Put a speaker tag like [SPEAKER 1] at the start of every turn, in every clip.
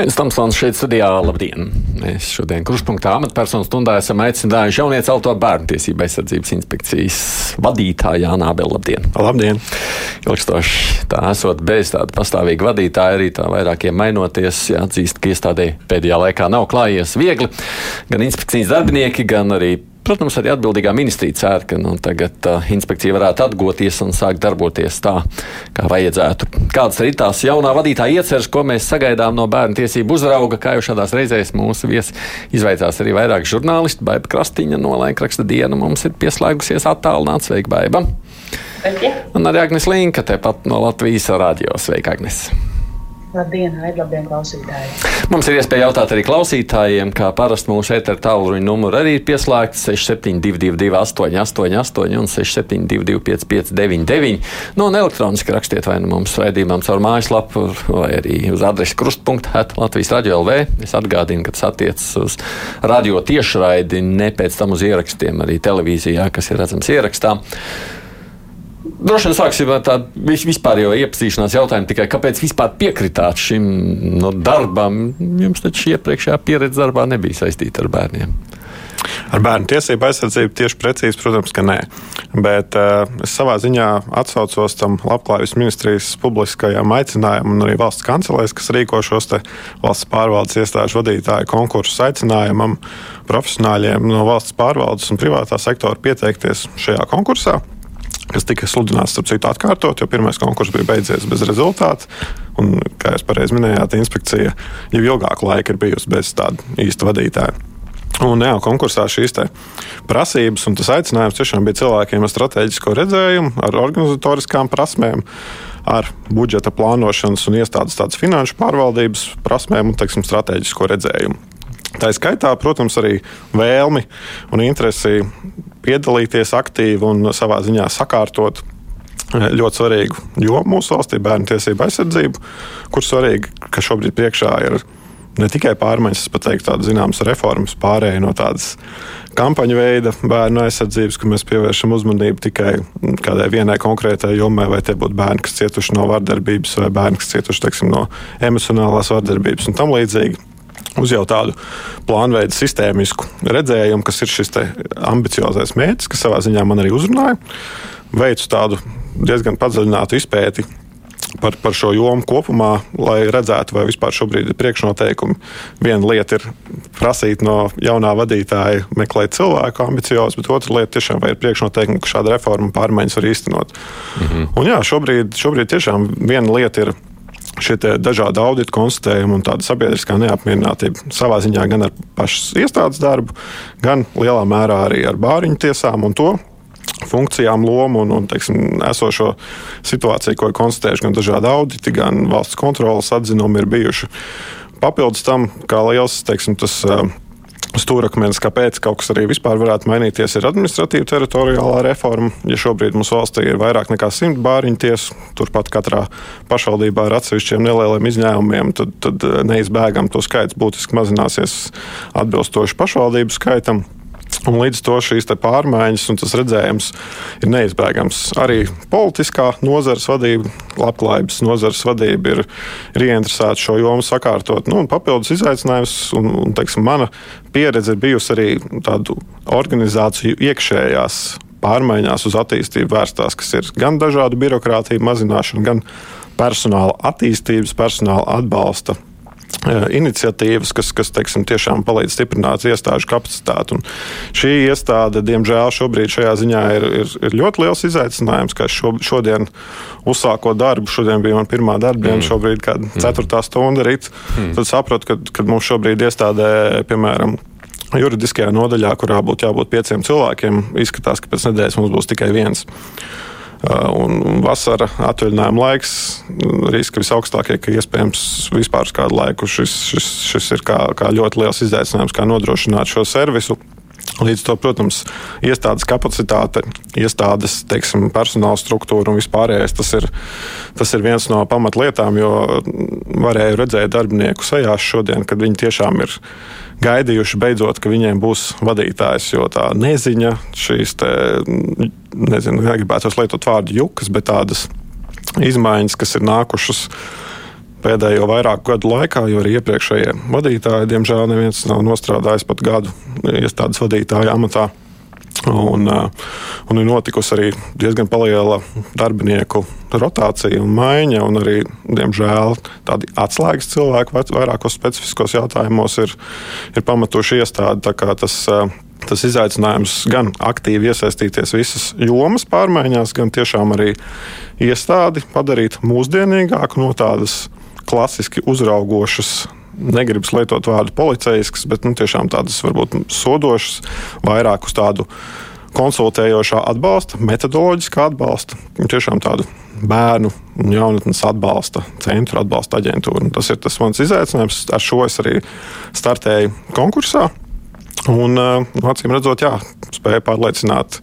[SPEAKER 1] Aizsmeļamies Tamsons šeit studijā. Labdien! Mēs šodien Kruspunkta amatpersonu stundā esam aicinājuši jauniecelto bērnu tiesību aizsardzības inspekcijas vadītāju Jānu Abelu. Labdien!
[SPEAKER 2] Labdien!
[SPEAKER 1] Ilgstoši tā esot bez tāda pastāvīga vadītāja, arī tā vairākiem mainoties, jāatzīst, ka iestādē pēdējā laikā nav klājies viegli. Gan inspekcijas darbinieki, gan arī Protams, arī atbildīgā ministrija cer, ka nu, tagad uh, inspekcija varētu atgūties un sākt darboties tā, kā vajadzētu. Kādas ir tās jaunā vadītāja ieceres, ko mēs sagaidām no bērnu tiesību uzrauga, kā jau šādās reizēs mūsu viesi izvaicās arī vairāk žurnālisti. Baiba Krastiņa no laikraksta diena mums ir pieslēgusies attālināts. Sveika, Baiba! Sveiki! Un arī Agnes Linka, tepat no Latvijas radio. Sveika, Agnes!
[SPEAKER 3] Labdien, labdien, klausītāji!
[SPEAKER 1] Mums ir iespēja jautāt arī klausītājiem, kā parasti mūsu ēteru tālruņa numuru arī ir pieslēgts 6722, 888, un 672, 559, nu, un elektroniski rakstiet vai nu mums raidījumam caur mājaslapu, vai arī uz adresi krustpunkta, Latvijas radio LV. Es atgādinu, ka tas attiecas uz radio tiešraidi, ne pēc tam uz ierakstiem arī televīzijā, kas ir redzams ierakstā. Droši vien sāksim ar tādu vispārējo iepazīšanās jautājumu, tikai kāpēc vispār piekritāt šim no darbam? Jums taču iepriekšējā pieredze darbā nebija saistīta ar bērniem.
[SPEAKER 2] Ar bērnu tiesību aizsardzību tieši precīzi, protams, ka nē. Bet uh, es savā ziņā atsaucos tam Labklājības ministrijas publiskajam aicinājumam un arī valsts kancelēs, kas rīko šos valsts pārvaldes iestāžu vadītāju konkursus aicinājumam profesionāļiem no valsts pārvaldes un privātā sektora pieteikties šajā konkursā kas tika sludināts, starp citu, atkārtot, jo pirmais konkurss bija beidzies bez rezultātu. Un, kā jūs pareizi minējāt, inspekcija jau ilgāku laiku ir bijusi bez tāda īsta vadītāja. Un, jā, konkursā šīs prasības un tas aicinājums tiešām bija cilvēkiem ar strateģisko redzējumu, ar organizatoriskām prasmēm, ar budžeta plānošanas un iestādes finanšu pārvaldības prasmēm un teiksim, strateģisko redzējumu. Tā ir skaitā, protams, arī vēlmi un interesi piedalīties aktīvi un savā ziņā sakārtot eh, ļoti svarīgu jomu mūsu valstī, bērnu tiesību aizsardzību, kur svarīgi, ka šobrīd priekšā ir ne tikai pārmaiņas, bet arī tādas zināmas reformas, pārējai no tādas kampaņu veida bērnu aizsardzības, ka mēs pievēršam uzmanību tikai kādai vienai konkrētai jomai, vai tie būtu bērni, kas cietuši no vardarbības, vai bērni, kas cietuši teiksim, no emocionālās vardarbības un tam līdzīgi uz jau tādu plānveidu sistēmisku redzējumu, kas ir šis ambiciozais mērķis, kas savā ziņā man arī uzrunāja. Veicu tādu diezgan padziļinātu izpēti par, par šo jomu kopumā, lai redzētu, vai vispār šobrīd ir priekšnoteikumi. Viena lieta ir prasīt no jaunā vadītāja meklēt cilvēku ambiciozu, bet otra lieta tiešām ir priekšnoteikumi, ka šāda reforma pārmaiņas var īstenot. Mhm. Un jā, šobrīd, šobrīd tiešām viena lieta ir šie dažādi audita konstatējumi un tāda sabiedriskā neapmierinātība savā ziņā gan ar pašas iestādes darbu, gan lielā mērā arī ar bāriņu tiesām un to funkcijām, lomu un, un teiksim, esošo situāciju, ko ir konstatējuši gan dažādi auditi, gan valsts kontrolas atzinumi ir bijuši. Papildus tam, kā liels teiksim, tas. Uh, stūrakmenis, kāpēc kaut kas arī vispār varētu mainīties, ir administratīva teritoriālā reforma. Ja šobrīd mums valstī ir vairāk nekā simt bāriņu tiesu, turpat katrā pašvaldībā ar atsevišķiem nelieliem izņēmumiem, tad, tad neizbēgam to skaits būtiski mazināsies atbilstoši pašvaldību skaitam. Un līdz to šīs pārmaiņas un tas redzējums ir neizbēgams. Arī politiskā nozares vadība, labklājības nozares vadība ir, ir ieinteresēta šo jomu sakārtot. Nu, papildus izaicinājums, un, un teiksim, mana pieredze ir bijusi arī tādu organizāciju iekšējās pārmaiņās uz attīstību vērstās, kas ir gan dažādu birokrātiju mazināšana, gan personāla attīstības, personāla atbalsta iniciatīvas, kas, kas teiksim, tiešām palīdz stiprināt iestāžu kapacitāti. Un šī iestāde, diemžēl, šobrīd šajā ziņā ir, ir, ir ļoti liels izaicinājums. Šo, šodien, uzsākot darbu, šodien bija mana pirmā darba diena, mm. šobrīd ir mm. ceturtā stunda rīta. Mm. Tad sapratu, ka, ka mums šobrīd iestādē, piemēram, juridiskajā nodaļā, kurā būtu jābūt pieciem cilvēkiem, izskatās, ka pēc nedēļas mums būs tikai viens. Uh, un vasara atvaļinājuma laiks riski visaugstākie, ka iespējams vispār uz kādu laiku šis, šis, šis ir kā, kā ļoti liels izaicinājums, kā nodrošināt šo servisu. Līdz to, protams, iestādes kapacitāte, iestādes teiksim, personāla struktūra un vispārējais tas ir, tas ir viens no pamatlietām, jo varēju redzēt darbinieku sejās šodien, kad viņi tiešām ir gaidījuši beidzot, ka viņiem būs vadītājs. Jo tā neziņa, šīs te, nezinu, negribētu lietot vārdu jukas, bet tādas izmaiņas, kas ir nākušas pēdējo vairāku gadu laikā, jo arī iepriekšējie vadītāji, diemžēl, neviens nav nostrādājis pat gadu iestādes vadītāja amatā. Un, un ir notikusi arī diezgan liela darbinieku rotācija un maiņa, un arī, diemžēl, tādi atslēgas cilvēki vairākos specifiskos jautājumos ir, ir pamatuši iestādi. Tas, tas izaicinājums gan aktīvi iesaistīties visas jomas pārmaiņās, gan tiešām arī iestādi padarīt mūsdienīgāku no tādas klasiski uzraugošas negribu lietot vārdu policijaskas, bet nu, tiešām tādas varbūt sodošas, vairāk uz tādu konsultējošā atbalsta, metodoloģiskā atbalsta, tiešām tādu bērnu un jaunatnes atbalsta centru, atbalsta aģentūru. Un tas ir tas mans izaicinājums. Ar šo es arī startēju konkursā. Un, uh, acīm redzot, jā, spēja pārliecināt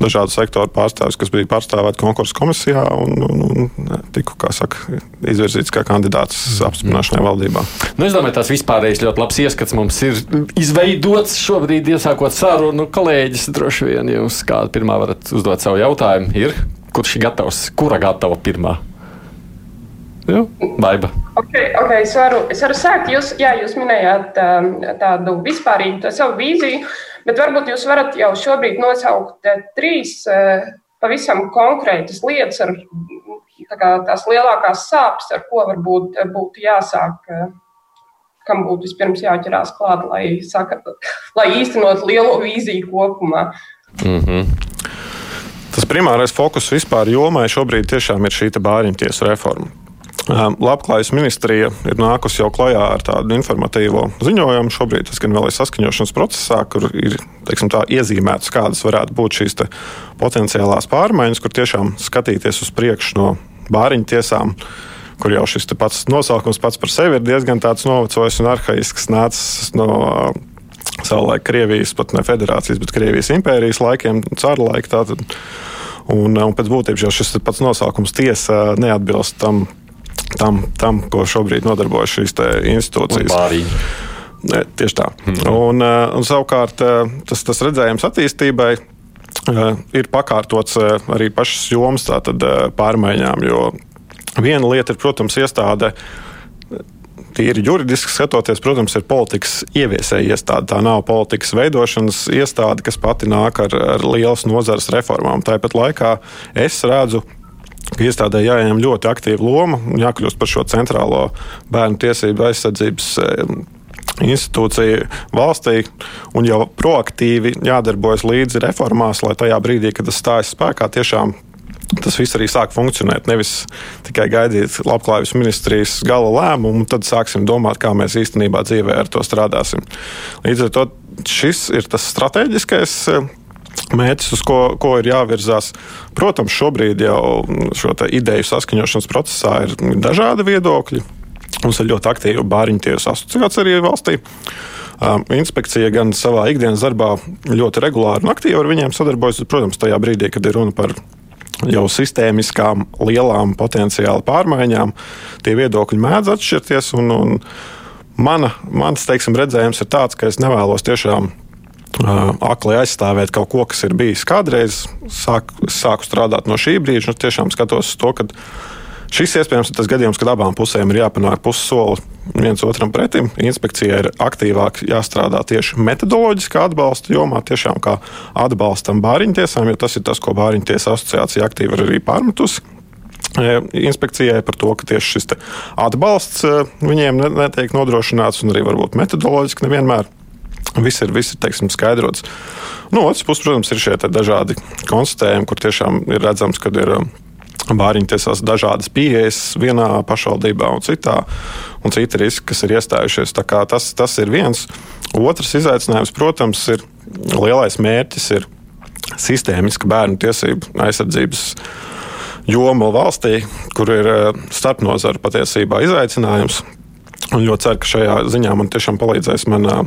[SPEAKER 2] dažādu sektoru pārstāvjus, kas bija pārstāvēti konkursu komisijā un, un, un tiku, kā saka, izvirzīts kā kandidāts apstiprināšanai valdībā.
[SPEAKER 1] Nu, es domāju, tas vispārējais ļoti labs ieskats mums ir izveidots šobrīd, iesākot sarunu. Kolēģis droši vien jums kāda pirmā varat uzdot savu jautājumu. Ir, kurš ir gatavs, kura gatava pirmā? Jā, Baiba.
[SPEAKER 4] Okay, okay, es, varu, es varu sākt. Jūs, jā, jūs minējāt um, tādu vispārīgu savu vīziju, bet varbūt jūs varat jau šobrīd nosaukt uh, trīs uh, pavisam konkrētas lietas, ar tā kā, tās lielākās sāpes, ar ko varbūt būtu jāsāk. Kam būtu vispirms jāķerās klāt, lai, saka, lai īstenot lielo vīziju kopumā. Mm -hmm.
[SPEAKER 2] Tas primārais fokus vispār jomai šobrīd tiešām ir šī bāriņtiesu reforma. Labklājības ministrija ir nākusi jau klajā ar tādu informatīvo ziņojumu. Šobrīd tas gan vēl ir saskaņošanas procesā, kur ir teiksim, tā, iezīmēts, kādas varētu būt šīs potenciālās pārmaiņas, kur tiešām skatīties uz priekšu no bāriņu tiesām kur jau šis pats nosaukums pats par sevi ir diezgan novecojis un arhaisks, nācis no savulaik Krievijas, pat ne federācijas, bet Krievijas impērijas laikiem, cara laika. Tātad. Un, un pēc būtības jau šis pats nosaukums tiesa neatbilst tam tam, tam ko šobrīd nodarbojas šīs institūcijas. Ne, tieši tā. Hmm. Un, eh, un savukārt eh, tas, tas redzējums attīstībai eh, ir pakārtots arī pašas jomas tātad, pārmaiņām. Jo viena lieta ir, protams, iestāde. Tīri juridiski skatoties, protams, ir politikas ieviesēja iestāde. Tā nav politikas veidošanas iestāde, kas pati nāk ar, ar lielas nozares reformām. Tāpat laikā es redzu ka iestādē jāieņem ļoti aktīva loma un jākļūst par šo centrālo bērnu tiesību aizsardzības eh, institūcija valstī un jau proaktīvi jādarbojas līdzi reformās, lai tajā brīdī, kad tas stājas spēkā, tiešām tas viss arī sāk funkcionēt. Nevis tikai gaidīt labklājības ministrijas gala lēmumu, tad sāksim domāt, kā mēs īstenībā dzīvē ar to strādāsim. Līdz ar to šis ir tas strateģiskais eh, mērķis, uz ko, ko ir jāvirzās. Protams, šobrīd jau šo ideju saskaņošanas procesā ir dažādi viedokļi. Mums ir ļoti aktīva bāriņu tiesu asociācija arī valstī. Um, inspekcija gan savā ikdienas darbā ļoti regulāri un aktīvi ar viņiem sadarbojas. Protams, tajā brīdī, kad ir runa par jau sistēmiskām, lielām potenciāli pārmaiņām, tie viedokļi mēdz atšķirties. Un, un mana, mans teiksim, redzējums ir tāds, ka es nevēlos tiešām akli aizstāvēt kaut ko, kas ir bijis kādreiz. Sāk, sāku strādāt no šī brīža, un nu, tiešām skatos to, ka šis iespējams ir tas gadījums, kad abām pusēm ir jāpanāk pussoli viens otram pretim. Inspekcijai ir aktīvāk jāstrādā tieši metodoloģiskā atbalsta jomā, tiešām kā atbalstam bāriņtiesām, jo tas ir tas, ko Bāriņtiesa asociācija aktīvi ir arī pārmetusi inspekcijai par to, ka tieši šis atbalsts viņiem netiek nodrošināts un arī varbūt metodoloģiski nevienmēr. Viss ir, viss ir teiksim, skaidrots. No otras puses, protams, ir šie dažādi konstatējumi, kur tiešām ir redzams, ka ir um, bāriņu tiesās dažādas pieejas vienā pašvaldībā un citā, un citi riski, kas ir iestājušies. Tas, tas ir viens. Otrs izaicinājums, protams, ir lielais mērķis ir sistēmiska bērnu tiesību aizsardzības joma valstī, kur ir uh, starpnozara patiesībā izaicinājums. Un ļoti ceru, ka šajā ziņā man tiešām palīdzēs manā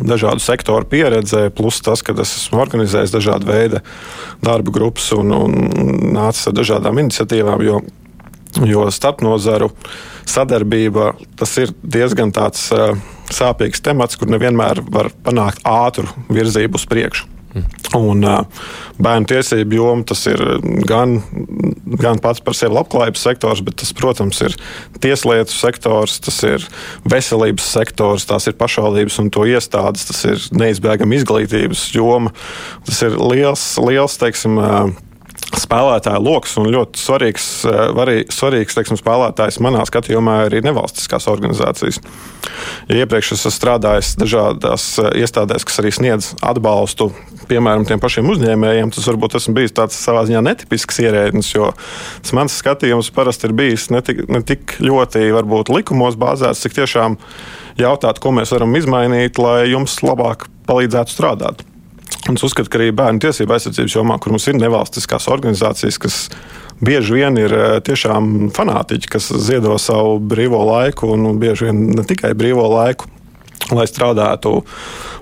[SPEAKER 2] dažādu sektoru pieredze, plus tas, ka es esmu organizējis dažādu veidu darba grupas un, un nācis ar dažādām iniciatīvām. Jo, jo starpnozaru sadarbība tas ir diezgan tāds uh, sāpīgs temats, kur nevienmēr var panākt ātru virzību uz priekšu. Un bērnu tiesību joma tas ir gan, gan pats par sevi labklājības sektors, bet tas, protams, ir tieslietu sektors, tas ir veselības sektors, tās ir pašvaldības un to iestādes, tas ir neizbēgama izglītības joma. Tas ir liels, liels teiksim, spēlētāju lokus un ļoti svarīgs, varī, svarīgs teiksim, spēlētājs manā skatījumā ir arī nevalstiskās organizācijas. Ja iepriekš es esmu strādājis dažādās iestādēs, kas arī sniedz atbalstu, piemēram, tiem pašiem uzņēmējiem, tas varbūt esmu bijis tāds savā ziņā netipisks ierēdnis, jo tas mans skatījums parasti ir bijis ne tik, ne tik ļoti varbūt, likumos bāzēts, cik tiešām jautāt, ko mēs varam izmainīt, lai jums labāk palīdzētu strādāt. Un es uzskatu, ka arī bērnu tiesību aizsardzības jomā, kur mums ir nevalstiskās organizācijas, kas bieži vien ir eh, tiešām fanātiķi, kas ziedo savu brīvo laiku un bieži vien ne tikai brīvo laiku. Lai strādātu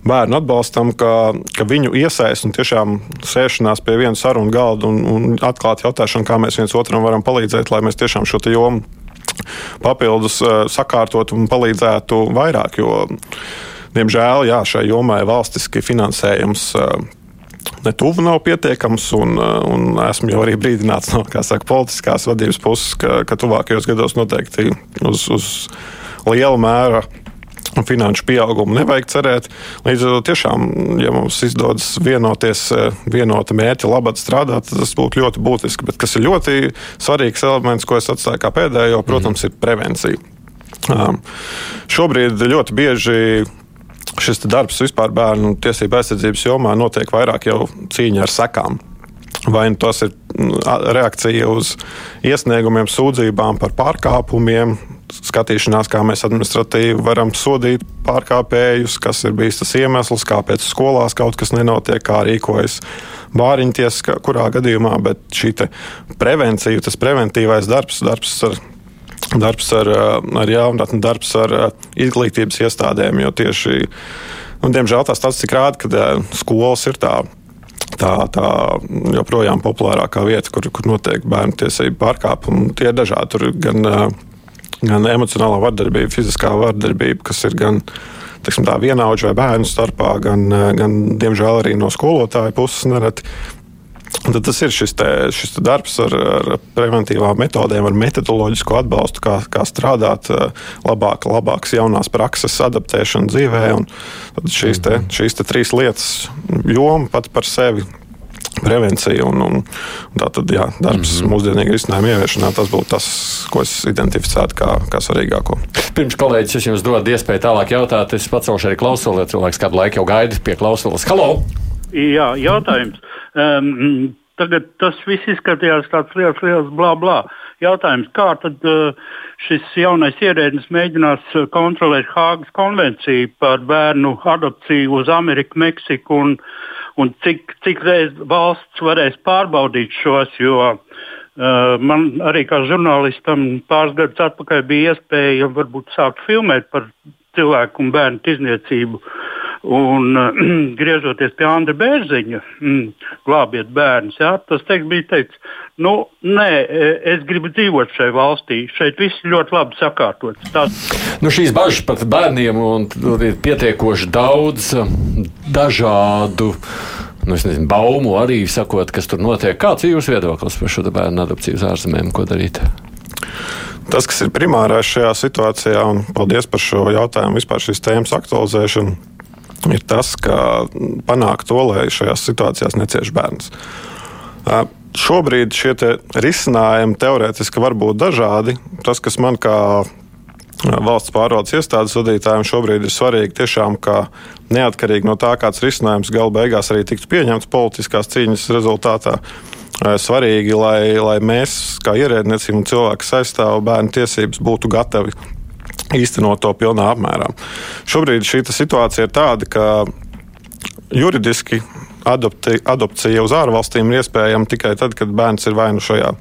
[SPEAKER 2] bērnu atbalstam, ka, ka viņu iesaist un tiešām sēšanās pie viena sarunu galda un, un atklāt jautāšanu, kā mēs viens otram varam palīdzēt, lai mēs tiešām šo jomu papildus uh, sakārtot un palīdzētu vairāk. Jo, Diemžēl jā, šai jomai valstiski finansējums netuvu nav pietiekams. Un, un esmu jau arī brīdināts no saka, politiskās vadības puses, ka, ka tuvākajos gados noteikti uz, uz liela mēra. Finanšu pieaugumu nevajag cerēt. Līdz ar to tiešām, ja mums izdodas vienoties, vienota mērķa labāk strādāt, tas būtu ļoti būtiski. Bet kas ir ļoti svarīgs elements, ko es atstāju kā pēdējo, protams, ir prevencija. Um, šobrīd ļoti bieži šis darbs vispār bērnu tiesību aizsardzības jomā notiek vairāk jau cīņa ar sekām. Vai nu tas ir reakcija uz iesniegumiem, sūdzībām par pārkāpumiem, skatīšanās, kā mēs administratīvi varam sodīt pārkāpējus, kas ir bijis tas iemesls, kāpēc skolās kaut kas nenotiek, kā rīkojas bāriņties, kurā gadījumā, bet šī prevencija, tas preventīvais darbs, darbs ar darbs ar, eh, ar jaunatni, darbs ar eh, izglītības iestādēm. Jo tieši, nu, diemžēl tā statistika rāda, ka eh, skolas ir tā. Tā, tā joprojām populārākā vieta, kur, kur notiek bērnu tiesību pārkāpumi. Tie ir dažādi. Tur gan, gan emocionālā vardarbība, fiziskā vardarbība, kas ir gan vienaudžu vai bērnu starpā, gan, gan diemžēl arī no skolotāja puses nereti Tad tas ir šis, te, šis te darbs ar, ar preventīvām metodēm, ar metodoloģisku atbalstu, kā, kā strādāt eh, labāk, labākas jaunās prakses adaptēšanu dzīvē. Šīs, te, šīs te trīs lietas, joma pat par sevi prevencija un, un, un tā tad jā, darbs mm -hmm. mūsdienīga risinājuma ieviešanā. Tas būtu tas, ko es identificētu kā, kā svarīgāko.
[SPEAKER 1] Pirms kolēģis es jums dodu iespēju tālāk jautāt, es pacelšu arī klausuli, jo cilvēks kādu laiku jau gaida pie klausulas. Halo!
[SPEAKER 5] Jā, jautājums. Um, tagad tas viss izskatījās tāds liels, liels blā, blā. Jautājums, kā tad uh, šis jaunais ierēdnis mēģinās uh, kontrolēt Hāgas konvenciju par bērnu adopciju uz Ameriku, Meksiku un, un cik, cik reiz valsts varēs pārbaudīt šos, jo uh, man arī kā žurnālistam pāris gadus atpakaļ bija iespēja varbūt sākt filmēt par cilvēku un bērnu tirzniecību. Uh, Un uh, griežoties pie Andra Bērziņa, mm, glābiet bērnus, jā, tas teikt, bija teiks, nu, nē, e, es gribu dzīvot šai valstī. Šeit viss ļoti labi sakārtots. Tas...
[SPEAKER 1] Nu, šīs bažas par bērniem un ir pietiekoši daudz um, dažādu. Nu, es nezinu, baumu arī sakot, kas tur notiek. Kāds ir jūsu viedoklis par šo bērnu adopciju uz ārzemēm? Ko darīt?
[SPEAKER 2] Tas, kas ir primārais šajā situācijā, un paldies par šo jautājumu, vispār šīs tēmas aktualizēšanu, ir tas, ka panākt to, lai šajās situācijās necieš bērns. Šobrīd šie te risinājumi teorētiski var būt dažādi. Tas, kas man kā valsts pārvaldes iestādes vadītājiem šobrīd ir svarīgi, tiešām, ka neatkarīgi no tā, kāds risinājums gala beigās arī tiktu pieņemts politiskās cīņas rezultātā, svarīgi, lai, lai mēs, kā ierēdniecība un cilvēki aizstāv bērnu tiesības, būtu gatavi īstenot to pilnā apmērā. Šobrīd šī situācija ir tāda, ka juridiski adopti, adopcija uz ārvalstīm ir iespējama tikai tad, kad bērns ir vai nu šajā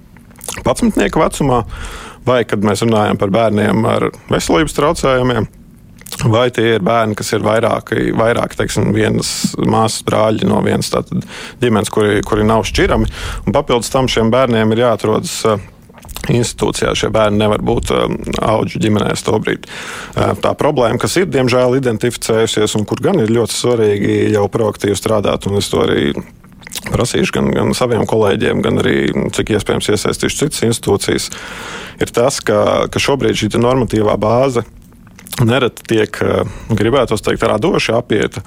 [SPEAKER 2] 11 vecumā, vai kad mēs runājam par bērniem ar veselības traucējumiem. Vai tie ir bērni, kas ir vairāk, vairāk teiksim, vienas māsas brāļi no vienas ģimenes, kuri, kuri nav šķirami. Un papildus tam šiem bērniem ir jāatrodas institūcijā šie bērni nevar būt um, auģu ģimenēs to brīdi. Uh, tā problēma, kas ir diemžēl identificējusies un kur gan ir ļoti svarīgi jau proaktīvi strādāt, un es to arī prasīšu gan, gan saviem kolēģiem, gan arī, cik iespējams, iesaistīšu citas institūcijas, ir tas, ka, ka šobrīd šī normatīvā bāze nereti tiek, uh, gribētos teikt, radoši apieta.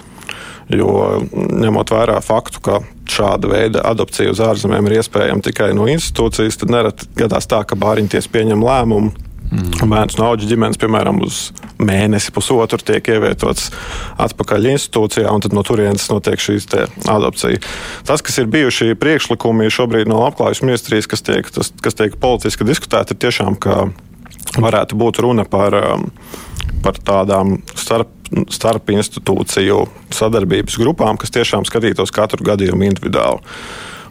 [SPEAKER 2] Jo ņemot vērā faktu, ka šāda veida adopcija uz ārzemēm ir iespējama tikai no institūcijas, tad nereti gadās tā, ka bāriņties pieņem lēmumu. Mm. Bērns no auga ģimenes, piemēram, uz mēnesi, pusotru tiek ievietots atpakaļ institūcijā, un tad no turienes notiek šī adopcija. Tas, kas ir bijuši priekšlikumi šobrīd no labklājības ministrijas, kas tiek, tas, kas tiek politiski diskutēti, ir tiešām, ka varētu būt runa par, um, par tādām starp starp institūciju sadarbības grupām, kas tiešām skatītos katru gadījumu individuāli.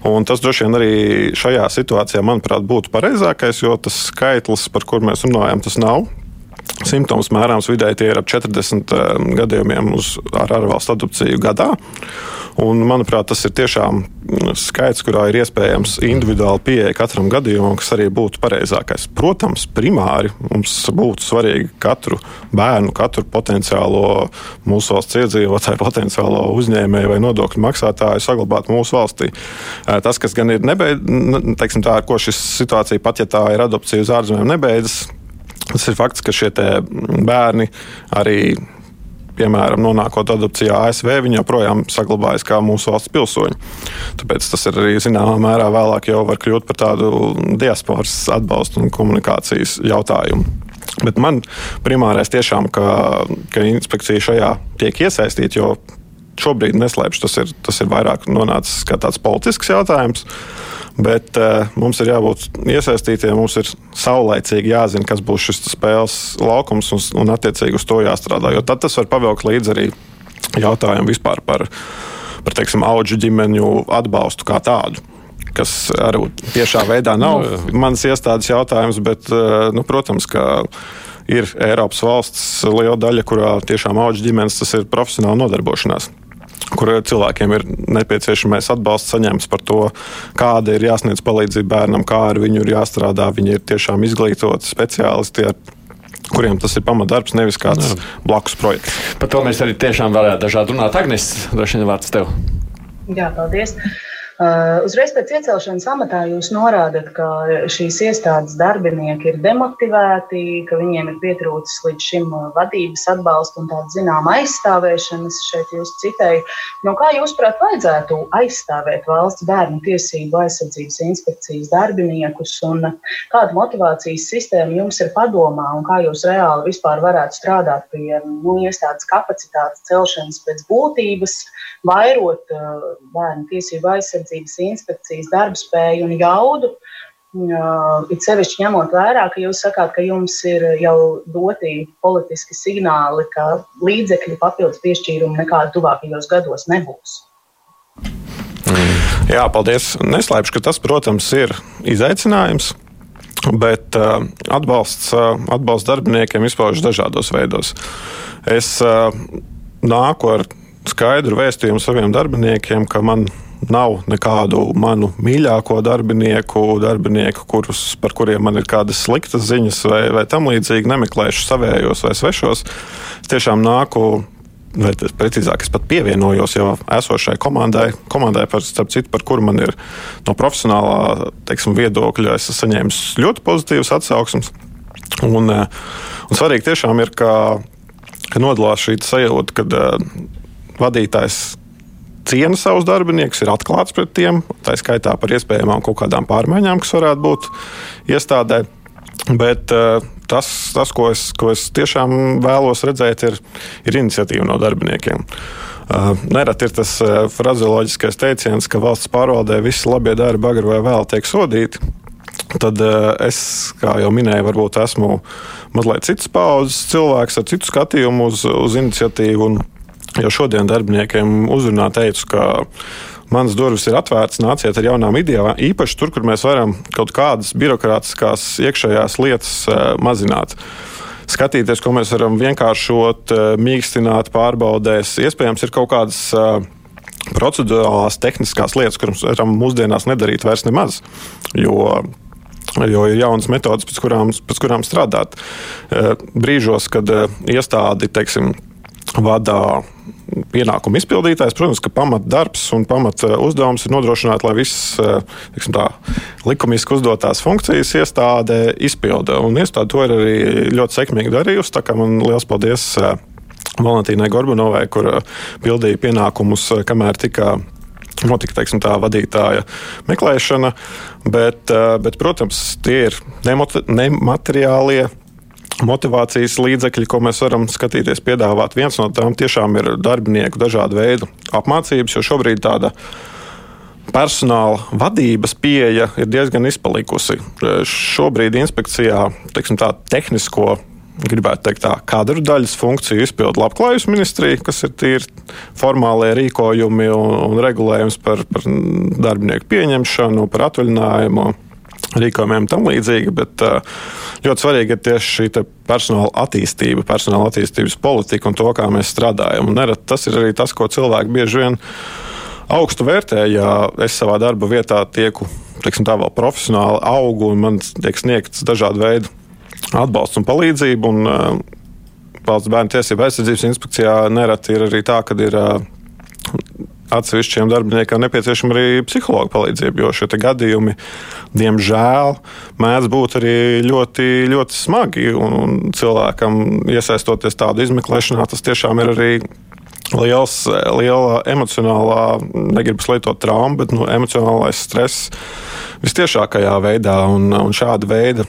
[SPEAKER 2] Un tas droši vien arī šajā situācijā, manuprāt, būtu pareizākais, jo tas skaitlis, par kur mēs runājam, tas nav. Simptoms mērāms vidēji tie ir ap 40 um, gadījumiem uz, ārvalstu adopciju gadā. Un, manuprāt, tas ir tiešām skaits, kurā ir iespējams individuāli pieeja katram gadījumam, kas arī būtu pareizākais. Protams, primāri mums būtu svarīgi katru bērnu, katru potenciālo mūsu valsts iedzīvotāju, potenciālo uzņēmēju vai nodokļu maksātāju saglabāt mūsu valstī. Tas, kas gan ir nebeidzis, tā ar ko šis situācija, pat ja tā ir adopcija uz ārzemēm, nebeidzas. Tas ir fakts, ka šie bērni arī piemēram, nonākot adopcijā ASV, viņi joprojām saglabājas kā mūsu valsts pilsoņi. Tāpēc tas ir arī zināmā mērā vēlāk jau var kļūt par tādu diasporas atbalstu un komunikācijas jautājumu. Bet man primārais tiešām, ka, ka inspekcija šajā tiek iesaistīta, jo šobrīd neslēpšu, tas ir, tas ir vairāk nonācis kā tāds politisks jautājums. Bet uh, mums ir jābūt iesaistītiem, mums ir saulēcīgi jāzina, kas būs šis spēles laukums un, un attiecīgi uz to jāstrādā. Jo tad tas var pavilkt līdzi arī jautājumu vispār par, par teiksim, auģu ģimeņu atbalstu kā tādu kas arī tiešā veidā nav no, mans iestādes jautājums, bet, uh, nu, protams, ka ir Eiropas valsts liela daļa, kurā tiešām auģu ģimenes tas ir profesionāli nodarbošanās kur cilvēkiem ir nepieciešamais atbalsts saņemts par to, kāda ir jāsniedz palīdzība bērnam, kā ar viņu ir jāstrādā. Viņi ir tiešām izglītoti speciālisti. Kuriem tas ir pamatdarbs, nevis kāds Jā. blakus projekts.
[SPEAKER 1] Par to mēs arī tiešām varētu dažādi runāt. Agnēs, droši vien vārds tev.
[SPEAKER 3] Jā, paldies. Uh, uzreiz pēc iecelšanas amatā jūs norādat, ka šīs iestādes darbinieki ir demotivēti, ka viņiem ir pietrūcis līdz šim vadības atbalsta un tāda zināma aizstāvēšanas. Šeit jūs citēju, no kā jūs prāt vajadzētu aizstāvēt valsts bērnu tiesību aizsardzības inspekcijas darbiniekus un kāda motivācijas sistēma jums ir padomā un kā jūs reāli vispār varētu strādāt pie nu, iestādes kapacitātes celšanas pēc būtības, vairot uh, bērnu tiesību aizsardzību aizsardzības inspekcijas darbspēju un jaudu. It sevišķi ņemot vērā, ka jūs sakāt, ka jums ir jau doti politiski signāli, ka līdzekļu papildus piešķīrumu nekādu tuvākajos gados nebūs.
[SPEAKER 2] Jā, paldies. Neslēpšu, ka tas, protams, ir izaicinājums. Bet uh, atbalsts, uh, atbalsts darbiniekiem izpaužas dažādos veidos. Es uh, nāku ar skaidru vēstījumu saviem darbiniekiem, ka man nav nekādu manu mīļāko darbinieku, darbinieku kurus, par kuriem man ir kādas sliktas ziņas vai, vai tam līdzīgi. Nemeklēšu savējos vai svešos. Es tiešām nāku. Vai precīzāk, es pat pievienojos jau esošai komandai, komandai par, citu, par kuru man ir no profesionālā teiksim, viedokļa saņēmis ļoti pozitīvas atsauksmes. Un, eh, un svarīgi tiešām ir, ka, ka nodalās šī sajūta, kad uh, vadītājs ciena savus darbiniekus, ir atklāts pret tiem, tā skaitā par iespējamām kaut kādām pārmaiņām, kas varētu būt iestādē. Bet uh, tas, tas ko, es, ko es tiešām vēlos redzēt, ir, ir iniciatīva no darbiniekiem. Uh, Nereti ir tas uh, frazeoloģiskais teiciens, ka valsts pārvaldē visi labie darbi agri vai vēl tiek sodīti. Tad es, kā jau minēju, varbūt esmu mazliet cits paudzes cilvēks ar citu skatījumu uz, uz iniciatīvu. Un, Jau šodien darbiniekiem uzrunā teicu, ka manas durvis ir atvērtas, nāciet ar jaunām idejām, īpaši tur, kur mēs varam kaut kādas birokrātiskās iekšējās lietas uh, mazināt. skatīties, ko mēs varam vienkāršot, mīkstināt, pārbaudēs. Iespējams, ir kaut kādas procedurālās, tehniskās lietas, kuras varam mūsdienās nedarīt vairs nemaz. Jo jo ir jaunas metodas, pēc kurām, pēc kurām strādāt. Brīžos, kad iestādi teiksim, vadā pienākumu izpildītājs, protams, ka pamatdarbs un pamat uzdevums ir nodrošināt, lai visas tiksim, tā, likumiski uzdotās funkcijas iestāde izpilda. Un iestāde to ir arī ļoti sekmīgi darījusi. Tā kā man liels paldies Valentīnai Gorbanovai, kur pildīja pienākumus, kamēr tika notika teiksim, tā vadītāja meklēšana. Bet, bet protams, tie ir nemateriālie motivācijas līdzekļi, ko mēs varam skatīties, piedāvāt. Viens no tām tiešām ir darbinieku dažādu veidu apmācības, jo šobrīd tāda personāla vadības pieeja ir diezgan izpalikusi. Šobrīd inspekcijā teiksim, tā, tehnisko gribētu teikt, tā kadru daļas funkciju izpildu labklājības ministrija, kas ir tīri formālie rīkojumi un, un regulējums par, par darbinieku pieņemšanu, par atvaļinājumu rīkojumiem tam līdzīgi. Bet ļoti svarīgi ir tieši šī personāla attīstība, personāla attīstības politika un to, kā mēs strādājam. Un nerad, tas ir arī tas, ko cilvēki bieži vien augstu vērtē. Ja es savā darba vietā tieku teiksim, tā, profesionāli augu un man tiek sniegts dažādu veidu atbalsts un palīdzību. Un, Valsts bērnu tiesību aizsardzības inspekcijā nereti ir arī tā, ka ir atsevišķiem darbiniekiem nepieciešama arī psihologa palīdzība, jo šie gadījumi, diemžēl, mēdz būt arī ļoti, ļoti smagi. Un, un cilvēkam iesaistoties tādu izmeklēšanā, tas tiešām ir arī liels, liela emocionālā, negribu slēgt traumu, bet nu, emocionālais stress visciešākajā veidā un, un šāda veida.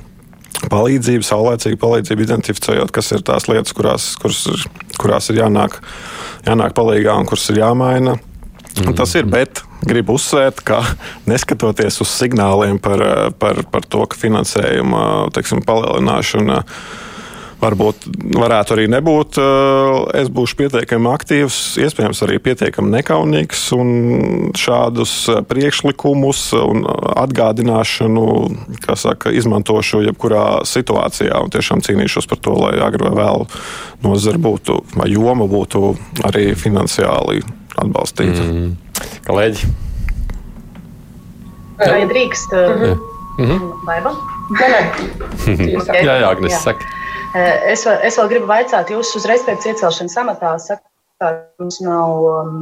[SPEAKER 2] Palīdzību, saulēcīgu palīdzību, identificējot, kas ir tās lietas, kurās, kuras, kurās ir jānāk, jānāk palīdzīgā un kuras ir jāmaina. Mm. Tas ir, bet gribu uzsvērt, ka neskatoties uz signāliem par, par, par to, ka finansējuma teiksim, palielināšana varbūt varētu arī nebūt. Es būšu pietiekami aktīvs, iespējams, arī pietiekami nekaunīgs un šādus priekšlikumus un atgādināšanu saka, izmantošu jebkurā situācijā un tiešām cīnīšos par to, lai agrāk vai vēl nozara būtu vai joma būtu arī finansiāli atbalstīt. Mm.
[SPEAKER 1] Kolēģi?
[SPEAKER 3] Vai drīkst? Uh, mm -hmm. Baiba?
[SPEAKER 1] jā, jā, Agnes, jā. saka.
[SPEAKER 3] Es, vēl, es vēl gribu vaicāt, jūs uzreiz pēc iecelšanas amatā sakat, ka mums nav um,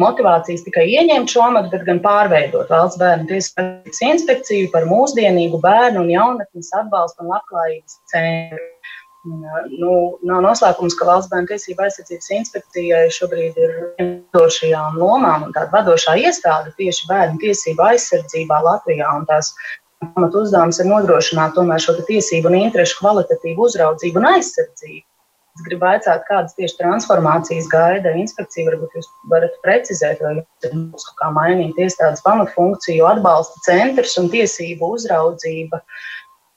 [SPEAKER 3] motivācijas tikai ieņemt šo amatu, bet gan pārveidot valsts bērnu tiesības inspekciju par mūsdienīgu bērnu un jaunatnes atbalstu un labklājības centru. Nu, nav noslēpums, ka valsts bērnu tiesība aizsardzības inspekcijai šobrīd ir vadošajām lomām un tāda vadošā iestāde tieši bērnu tiesību aizsardzībā Latvijā. Tās pamatu uzdevums ir nodrošināt tomēr šo tiesību un interešu kvalitatīvu uzraudzību un aizsardzību. Es gribu jautāt, kādas tieši transformācijas gaida inspekcija. Varbūt jūs varat precizēt, vai jums ir kā mainīt iestādes pamatfunkciju, atbalsta centrs un tiesību uzraudzība. Uh,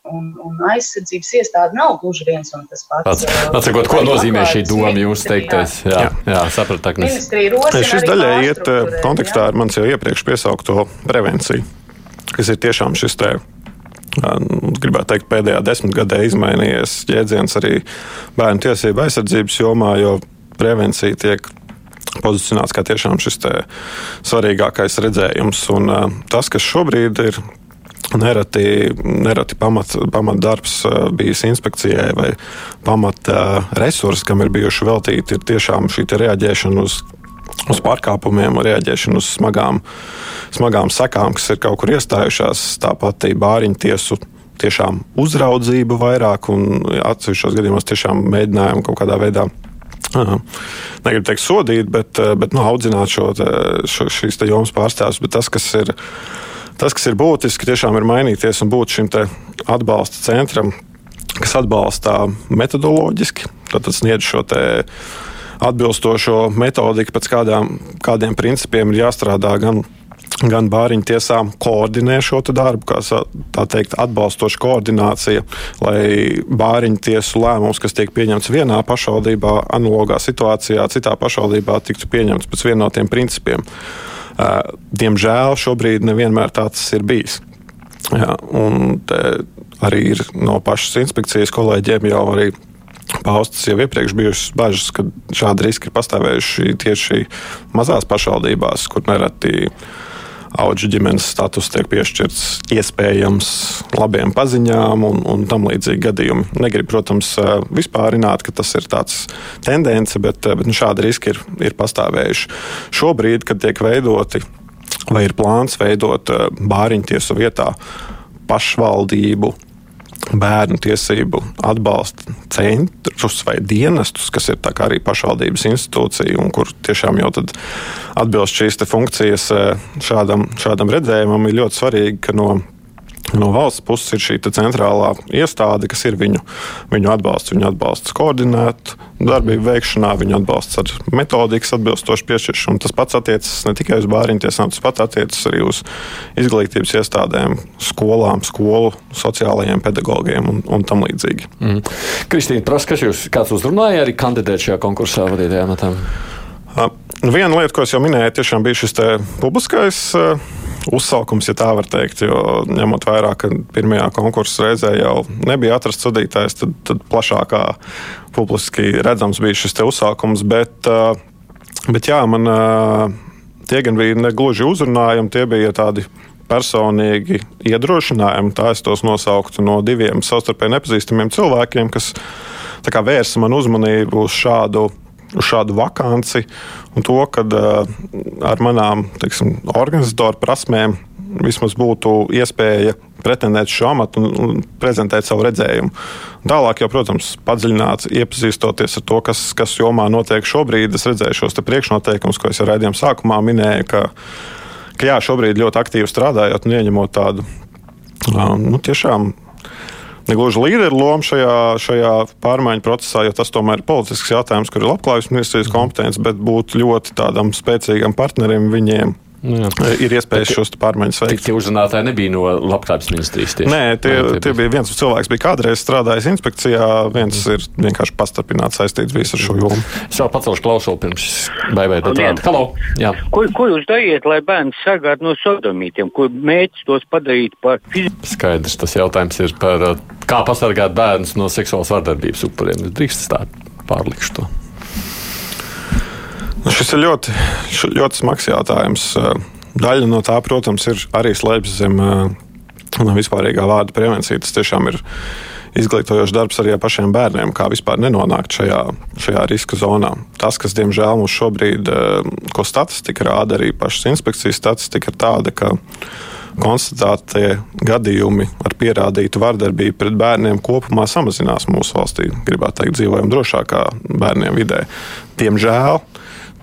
[SPEAKER 3] Un, un aizsardzības iestāde nav gluži viens un tas pats.
[SPEAKER 1] Atsakot, ko nozīmē šī doma jūsu teiktais? Jā, jā sapratāk.
[SPEAKER 2] Šis daļai iet kontekstā ar manis jau iepriekš piesaukto prevenciju, kas ir tiešām šis te. Gribētu teikt, pēdējā desmitgadē izmainījies jēdziens arī bērnu tiesību aizsardzības jomā, jo prevencija tiek pozicionēts kā tiešām šis svarīgākais redzējums. Un, tas, kas šobrīd ir Nereti, nereti pamat, pamatdarbs eh, bijis inspekcijai vai pamata eh, resursi, kam ir bijuši veltīti, ir tiešām šī reaģēšana uz, uz pārkāpumiem, reaģēšana uz smagām, smagām sekām, kas ir kaut kur iestājušās. Tāpat bāriņu tiesu tiešām uzraudzība vairāk un atsevišķos gadījumos tiešām mēģinājumu kaut kādā veidā. Negribu teikt, sodīt, bet, eh, bet nu, audzināt šo, šo, šīs jomas pārstāvjus. Bet tas, kas ir Tas, kas ir būtiski, tiešām ir mainīties un būt šim atbalsta centram, kas atbalsta metodoloģiski, tad sniedz šo atbilstošo metodiku, pēc kādām, kādiem principiem ir jāstrādā gan gan bāriņu tiesām koordinē šo darbu, kā tā teikt, atbalstoša koordinācija, lai bāriņu tiesu lēmums, kas tiek pieņemts vienā pašvaldībā, analogā situācijā, citā pašvaldībā, tiktu pieņemts pēc vienotiem principiem. Diemžēl šobrīd nevienmēr tāds ir bijis. Jā, arī ir no pašas inspekcijas kolēģiem jau arī paustas jau iepriekš bijušas bažas, ka šādi riski ir pastāvējuši tieši mazās pašvaldībās, kur nereti auga ģimenes status tiek piešķirts iespējams labiem paziņām un, un tam līdzīgi gadījumi. Negribu, protams, vispārināt, ka tas ir tāds tendence, bet, bet nu, šādi riski ir, ir pastāvējuši. Šobrīd, kad tiek veidoti vai ir plāns veidot bāriņtiesu vietā pašvaldību bērnu tiesību atbalsta centrus vai dienestus, kas ir arī pašvaldības institūcija un kur tiešām jau atbilst šīs funkcijas eh, šādam, šādam redzējumam, ir ļoti svarīgi, ka no No valsts puses ir šī centrālā iestāde, kas ir viņu, viņu atbalsts. Viņu atbalsts koordinēt darbību veikšanā, viņu atbalsts ar metodikas atbilstošu piešķiršanu. Tas pats attiecas ne tikai uz bāriņu tiesām, tas pats attiecas arī uz izglītības iestādēm, skolām, skolu sociālajiem pedagogiem un, un tam līdzīgi. Mm.
[SPEAKER 1] Kristīna, prasa, kas jūs kāds uzrunāja arī kandidēt šajā konkursā vadītajā matā?
[SPEAKER 2] Viena lieta, ko es jau minēju, tiešām bija šis publiskais uzsaukums, ja tā var teikt. Jo ņemot vērā, ka pirmajā konkursu reizē jau nebija atrasts sudītājs, tad, tad plašākā publiski redzams bija šis uzsaukums. Bet, bet jā, man tie gan bija ne gluži uzrunājumi, tie bija tādi personīgi iedrošinājumi. Tā es tos nosauktu no diviem savstarpēji nepazīstamiem cilvēkiem, kas vērsa man uzmanību uz šādu šādu vakanci un to, ka uh, ar manām teiksim, organizatoru prasmēm vismaz būtu iespēja pretendēt šo amatu un, un prezentēt savu redzējumu. Tālāk, jau, protams, padziļināt, iepazīstoties ar to, kas, kas jomā notiek šobrīd. Es redzēju šos priekšnoteikumus, ko es jau raidījuma sākumā minēju, ka, ka jā, šobrīd ļoti aktīvi strādājot un ieņemot tādu nu, tiešām negluži līderu lomu šajā, šajā pārmaiņu procesā, jo tas tomēr ir politisks jautājums, kur ir labklājības ministrijas kompetence, bet būt ļoti tādam spēcīgam partnerim viņiem Nu jā. Ir iespējas šos pārmaiņas veikt.
[SPEAKER 1] Tie uzrunātāji nebija no labklājības ministrijas.
[SPEAKER 2] Tieši. Nē, tie, Nē, tie, tie bija viens cilvēks, bija kādreiz strādājis inspekcijā, viens mm. ir vienkārši pastarpināts saistīts bijis ar šo jomu.
[SPEAKER 1] Es jau pacelšu klausulu pirms baivēta tāda. Halo! Jā.
[SPEAKER 6] Ko, ko jūs dariet, lai bērns sargātu no sodomītiem, ko mēģināt tos padarīt par
[SPEAKER 1] fiziski? Skaidrs, tas jautājums ir par kā pasargāt bērnus no seksuālas vardarbības upuriem. Es drīkst tā pārlikšu to.
[SPEAKER 2] Nu, šis ir ļoti, ļoti smags jautājums. Daļa no tā, protams, ir arī slēpjas zem vispārīgā vārda prevencija. Tas tiešām ir izglītojošs darbs arī ar pašiem bērniem, kā vispār nenonākt šajā, šajā riska zonā. Tas, kas, diemžēl, mums šobrīd, ko statistika rāda, arī pašas inspekcijas statistika ir tāda, ka konstatētie gadījumi ar pierādītu vardarbību pret bērniem kopumā samazinās mūsu valstī. Gribētu teikt, dzīvojam drošākā bērniem vidē. Diemžēl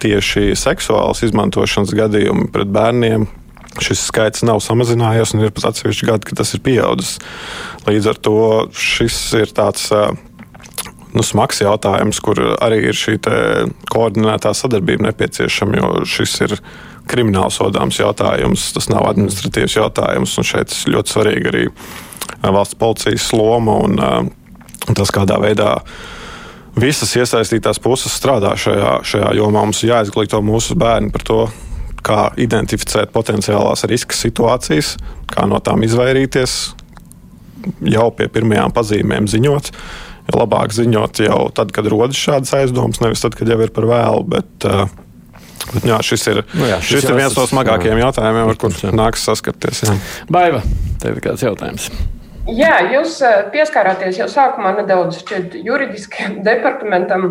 [SPEAKER 2] tieši seksuālas izmantošanas gadījumi pret bērniem. Šis skaits nav samazinājies, un ir pat atsevišķi gadi, kad tas ir pieaudzis. Līdz ar to šis ir tāds nu, smags jautājums, kur arī ir šī koordinētā sadarbība nepieciešama, jo šis ir krimināls sodāms jautājums, tas nav administratīvs jautājums. Šeit ļoti svarīga arī valsts policijas loma un, tas, kādā veidā visas iesaistītās puses strādā šajā, šajā jomā. Mums ir jāizglīto mūsu bērni par to, kā identificēt potenciālās riska situācijas, kā no tām izvairīties, jau pie pirmajām pazīmēm ziņot. Labāk ziņot jau tad, kad rodas šādas aizdomas, nevis tad, kad jau ir par vēlu. Bet, uh, Bet, jā, šis ir, nu jā, šis šis ir viens no smagākajiem jautājumiem, ar kuriem nāks saskarties. Jā.
[SPEAKER 1] Baiva, tev ir kāds jautājums?
[SPEAKER 4] Jā, jūs pieskārāties jau sākumā nedaudz juridiskajam departamentam.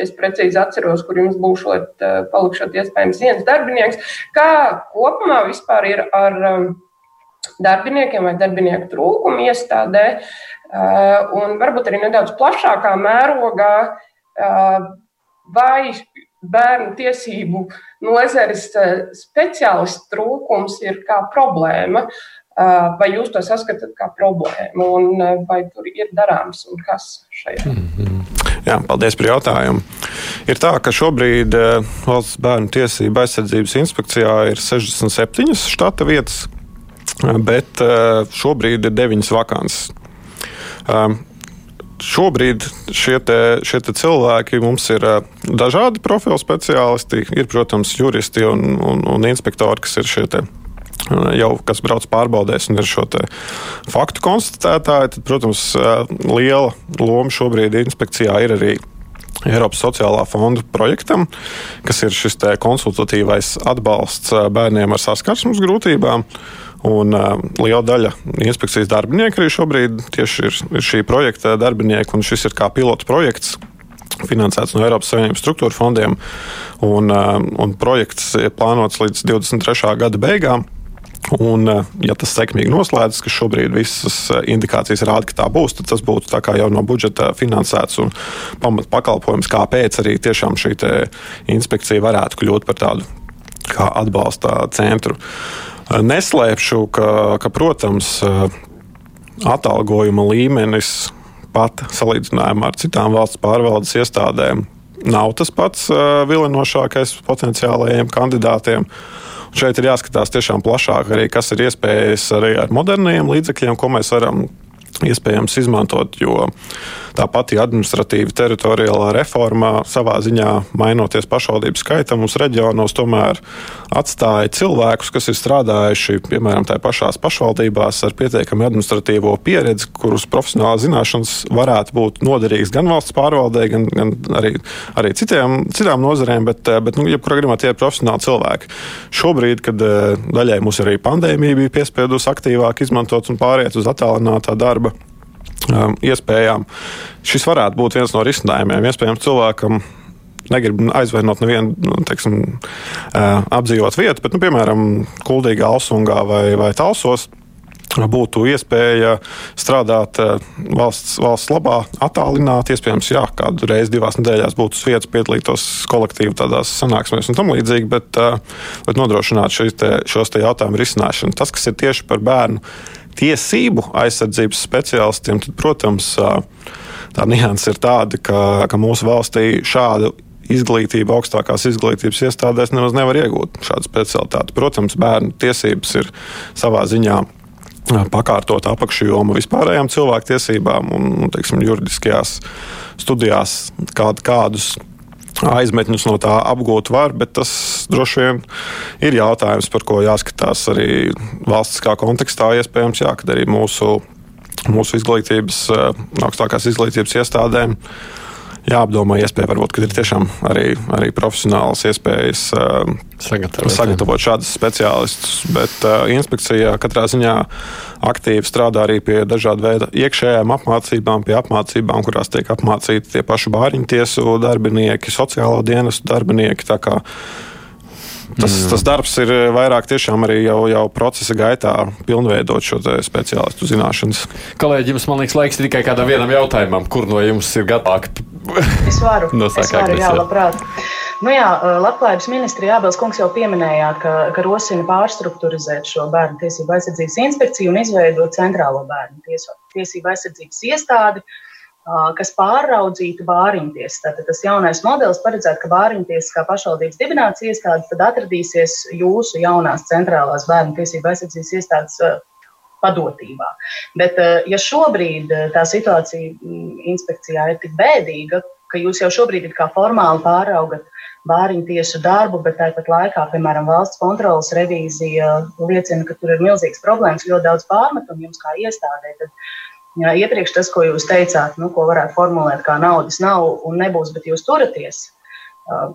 [SPEAKER 4] Es precīzi atceros, kur jums eh, palikšot iespējams viens darbinieks. Kā kopumā vispār ir ar darbiniekiem vai darbinieku trūkumu iestādē, un varbūt arī nedaudz plašākā mērogā, vai bērnu tiesību nozares speciālistu trūkums ir kā problēma. Vai jūs to saskatāt kā problēmu, un vai tur ir darāms un kas šajā? Mm -hmm.
[SPEAKER 2] Jā, paldies par jautājumu. Ir tā, ka šobrīd Valsts bērnu tiesību aizsardzības inspekcijā ir 67 štata vietas, bet šobrīd ir 9 vakances. Šobrīd šie, te, šie te cilvēki mums ir dažādi profilu speciālisti. Ir, protams, juristi un, un, un inspektori, kas ir šie jau kas brauc pārbaudēs un ir šo faktu konstatētāji, tad, protams, liela loma šobrīd inspekcijā ir arī Eiropas sociālā fonda projektam, kas ir šis konsultatīvais atbalsts bērniem ar saskarsmes grūtībām. Un, uh, liela daļa inspekcijas darbinieku arī šobrīd tieši ir, ir šī projekta darbinieki, un šis ir kā pilots projekts. Finansēts no Eiropas Savienības struktūra fondiem, un, un projekts ir plānots līdz 23. gada beigām. Un, eh, ja tas sekmīgi noslēdzas, ka šobrīd visas eh, indikācijas rāda, ka tā būs, tad tas būtu jau no budžeta finansēts un pamat pakalpojums, kāpēc arī tiešām šī inspekcija varētu kļūt par tādu kā atbalsta centru. Eh, neslēpšu, ka, ka protams, atalgojuma līmenis pat salīdzinājumā ar citām valsts pārvaldes iestādēm nav tas pats vilinošākais potenciālajiem kandidātiem. Šeit ir jāskatās tiešām plašāk, arī kas ir iespējas arī ar moderniem līdzekļiem, ko mēs varam iespējams izmantot, jo tā pati administratīva teritoriālā reforma savā ziņā mainoties pašvaldību skaitam, mums reģionos tomēr atstāja cilvēkus, kas ir strādājuši piemēram tajā pašās pašvaldībās ar pietiekami administratīvo pieredzi, kurus profesionālās zināšanas varētu būt noderīgas gan valsts pārvaldē, gan, gan arī, arī citiem, citām nozarēm, bet, bet nu, jebkurā gadījumā tie ir profesionāli cilvēki. Šobrīd, kad eh, daļai mums arī pandēmija bija piespiedusi aktīvāk izmantot un pāriet uz attālinātā darba iespējām. Šis varētu būt viens no risinājumiem. Iespējams, cilvēkam negribu aizvainot nevienu nu, teiksim, uh, apdzīvot vietu, bet, nu, piemēram, Kuldīgā, Alsungā vai, vai Talsos būtu iespēja strādāt uh, valsts, valsts labā, attālināti. Iespējams, jā, kādu reizi divās nedēļās būtu uz vietas, piedalītos kolektīvi tādās sanāksmēs un tam līdzīgi, bet, uh, bet nodrošināt te, šos te jautājumu risināšanu. Tas, kas ir tieši par bērnu tiesību aizsardzības speciālistiem, tad, protams, tā nianses ir tāda, ka, ka mūsu valstī šādu izglītību augstākās izglītības iestādēs nemaz nevar iegūt šādu specialitāti. Protams, bērnu tiesības ir savā ziņā pakārtot apakšjomu vispārējām cilvēktiesībām un teiksim, juridiskajās studijās kād, kādus aizmetņus no tā apgūt var, bet tas droši vien ir jautājums, par ko jāskatās arī valstiskā kontekstā. Iespējams, jā, kad arī mūsu, mūsu izglītības, eh, augstākās izglītības iestādēm jāapdomā iespēja, varbūt, kad ir tiešām arī, arī profesionāls iespējas uh, sagatavot, sagatavot šādus speciālistus. Bet uh, inspekcija katrā ziņā aktīvi strādā arī pie dažādu veidu iekšējām apmācībām, pie apmācībām, kurās tiek apmācīti tie paši bāriņu tiesu darbinieki, sociālo dienestu darbinieki. Tas, mm. tas darbs ir vairāk tiešām arī jau, jau procesa gaitā pilnveidot šo speciālistu zināšanas.
[SPEAKER 1] Kolēģi, jums man liekas, laiks tikai kādam vienam jautājumam, kur no jums ir gatavāk
[SPEAKER 3] Es varu. no es varu, jā, labprāt. Nu jā, Labklājības ministrija Jābels kungs jau pieminējāt, ka, ka rosina pārstruktūrizēt šo bērnu tiesību aizsardzības inspekciju un izveidot centrālo bērnu tiesu, tiesību aizsardzības iestādi, kas pārraudzītu bāriņtiesu. Tātad tas jaunais modelis paredzētu, ka bāriņtiesas kā pašvaldības dibināts iestāde tad atradīsies jūsu jaunās centrālās bērnu tiesību aizsardzības iestādes padotībā. Bet, ja šobrīd tā situācija inspekcijā ir tik bēdīga, ka jūs jau šobrīd formāli pāraugat bāriņu tiesu darbu, bet tāpat laikā, piemēram, valsts kontrolas revīzija liecina, ka tur ir milzīgas problēmas, ļoti daudz pārmetumu jums kā iestādē. Tad, jā, iepriekš tas, ko jūs teicāt, nu, ko varētu formulēt kā naudas nav un nebūs, bet jūs turaties.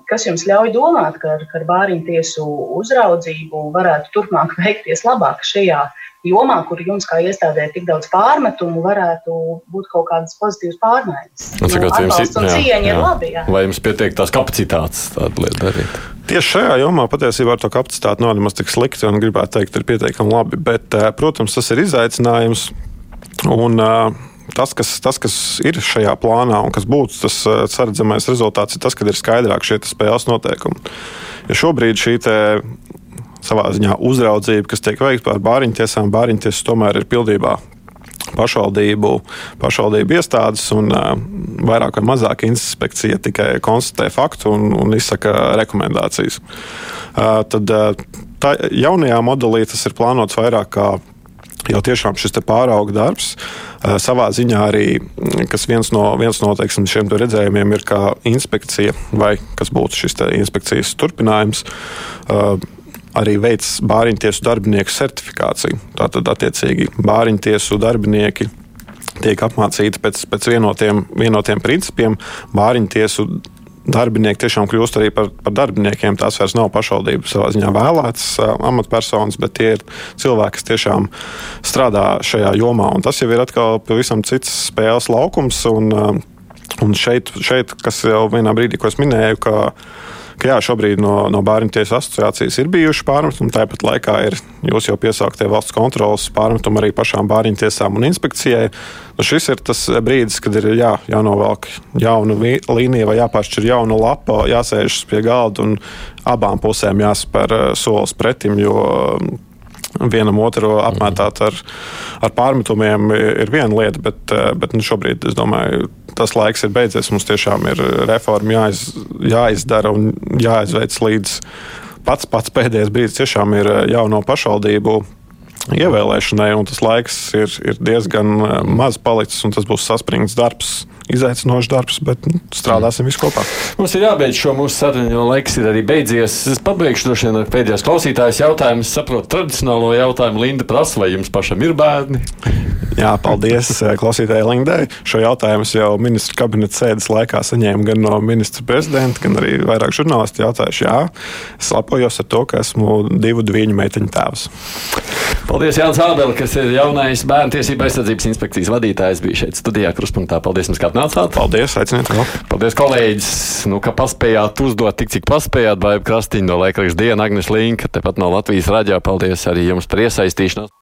[SPEAKER 3] Kas jums ļauj domāt, ka ar, ar bāriņu tiesu uzraudzību varētu turpmāk veikties labāk šajā jomā, kur jums kā iestādē ir tik daudz pārmetumu, varētu būt kaut kādas pozitīvas pārmaiņas.
[SPEAKER 1] Sakot,
[SPEAKER 3] nu, jums,
[SPEAKER 1] jā,
[SPEAKER 3] jā. ir labi. Jā.
[SPEAKER 1] Vai jums pietiek tās kapacitātes tādu lietu darīt?
[SPEAKER 2] Tieši šajā jomā patiesībā ar to kapacitāti nav nemaz tik slikti, un gribētu teikt, ir pietiekami labi. Bet, protams, tas ir izaicinājums. Un, tas kas, tas, kas ir šajā plānā un kas būtu tas saredzamais rezultāts, ir tas, ka ir skaidrāk šie spēles noteikumi. Ja šobrīd šī savā ziņā uzraudzība, kas tiek veikta par bāriņtiesām, bāriņtiesas tomēr ir pildībā pašvaldību, pašvaldību iestādes, un uh, vairāk vai mazāk inspekcija tikai konstatē faktu un, un izsaka rekomendācijas. Uh, tad uh, tā jaunajā modelī tas ir plānots vairāk kā jau tiešām šis pārauga darbs. Uh, savā ziņā arī kas viens no, viens no teiksim, šiem redzējumiem ir, kā inspekcija vai kas būtu šis inspekcijas turpinājums. Uh, arī veids bāriņtiesu darbinieku certifikāciju. Tātad, attiecīgi, bāriņtiesu darbinieki tiek apmācīti pēc, pēc vienotiem, vienotiem principiem. Bāriņtiesu darbinieki tiešām kļūst arī par, par darbiniekiem. Tās vairs nav pašvaldības savā ziņā vēlētas uh, amatpersonas, bet tie ir cilvēki, kas tiešām strādā šajā jomā. Un tas jau ir atkal pavisam cits spēles laukums. Un, uh, un šeit, šeit, kas jau vienā brīdī, ko es minēju, ka ka jā, šobrīd no, no bērnu tiesu asociācijas ir bijuši pārmetumi. Tāpat laikā ir jūs jau piesauktie valsts kontrolas pārmetumi arī pašām bērnu tiesām un inspekcijai. Nu, šis ir tas brīdis, kad ir jā, jānovelk jauna līnija vai jāpāršķir jauna lapa, jāsēžas pie galda un abām pusēm jāspēr eh, solis pretim. Jo, vienam otru apmētāt ar, ar pārmetumiem ir viena lieta, bet, eh, bet nu, šobrīd es domāju, tas laiks ir beidzies. Mums tiešām ir reforma jāiz, jāizdara un jāizveic līdz pats, pats pēdējais brīdis. Tiešām ir jauno pašvaldību ievēlēšanai, un tas laiks ir, ir diezgan eh, maz palicis, un tas būs saspringts darbs izaicinošs darbs, bet nu, strādāsim visi kopā.
[SPEAKER 1] Mums ir jābeidz šo mūsu sarunu, jo laiks ir arī beidzies. Es pabeigšu droši vien ar pēdējos klausītājus jautājumu. Es saprotu tradicionālo jautājumu. Linda prasa, vai jums pašam ir bērni?
[SPEAKER 2] Jā, paldies eh, klausītājai Lindai. Šo jautājumu jau ministra kabineta sēdes laikā saņēmu gan no ministra prezidenta, gan arī vairāk žurnālisti jautājuši. Jā, es lepojos ar to, ka esmu divu dviņu meiteņu tēvs.
[SPEAKER 1] Paldies, Jānis Ābeli, kas ir jaunais bērnu tiesība aizsardzības inspekcijas vadītājs. Bija šeit studijā Kruspunktā. Paldies, jums, ka atnācāt.
[SPEAKER 2] Paldies, aiciniet vēl.
[SPEAKER 1] Paldies, kolēģis, nu, ka paspējāt uzdot tik, cik paspējāt. Vai Krastiņa no Laikraksta diena, Agnes Linka, tepat no Latvijas raģā. Paldies arī jums par iesaistīšanos.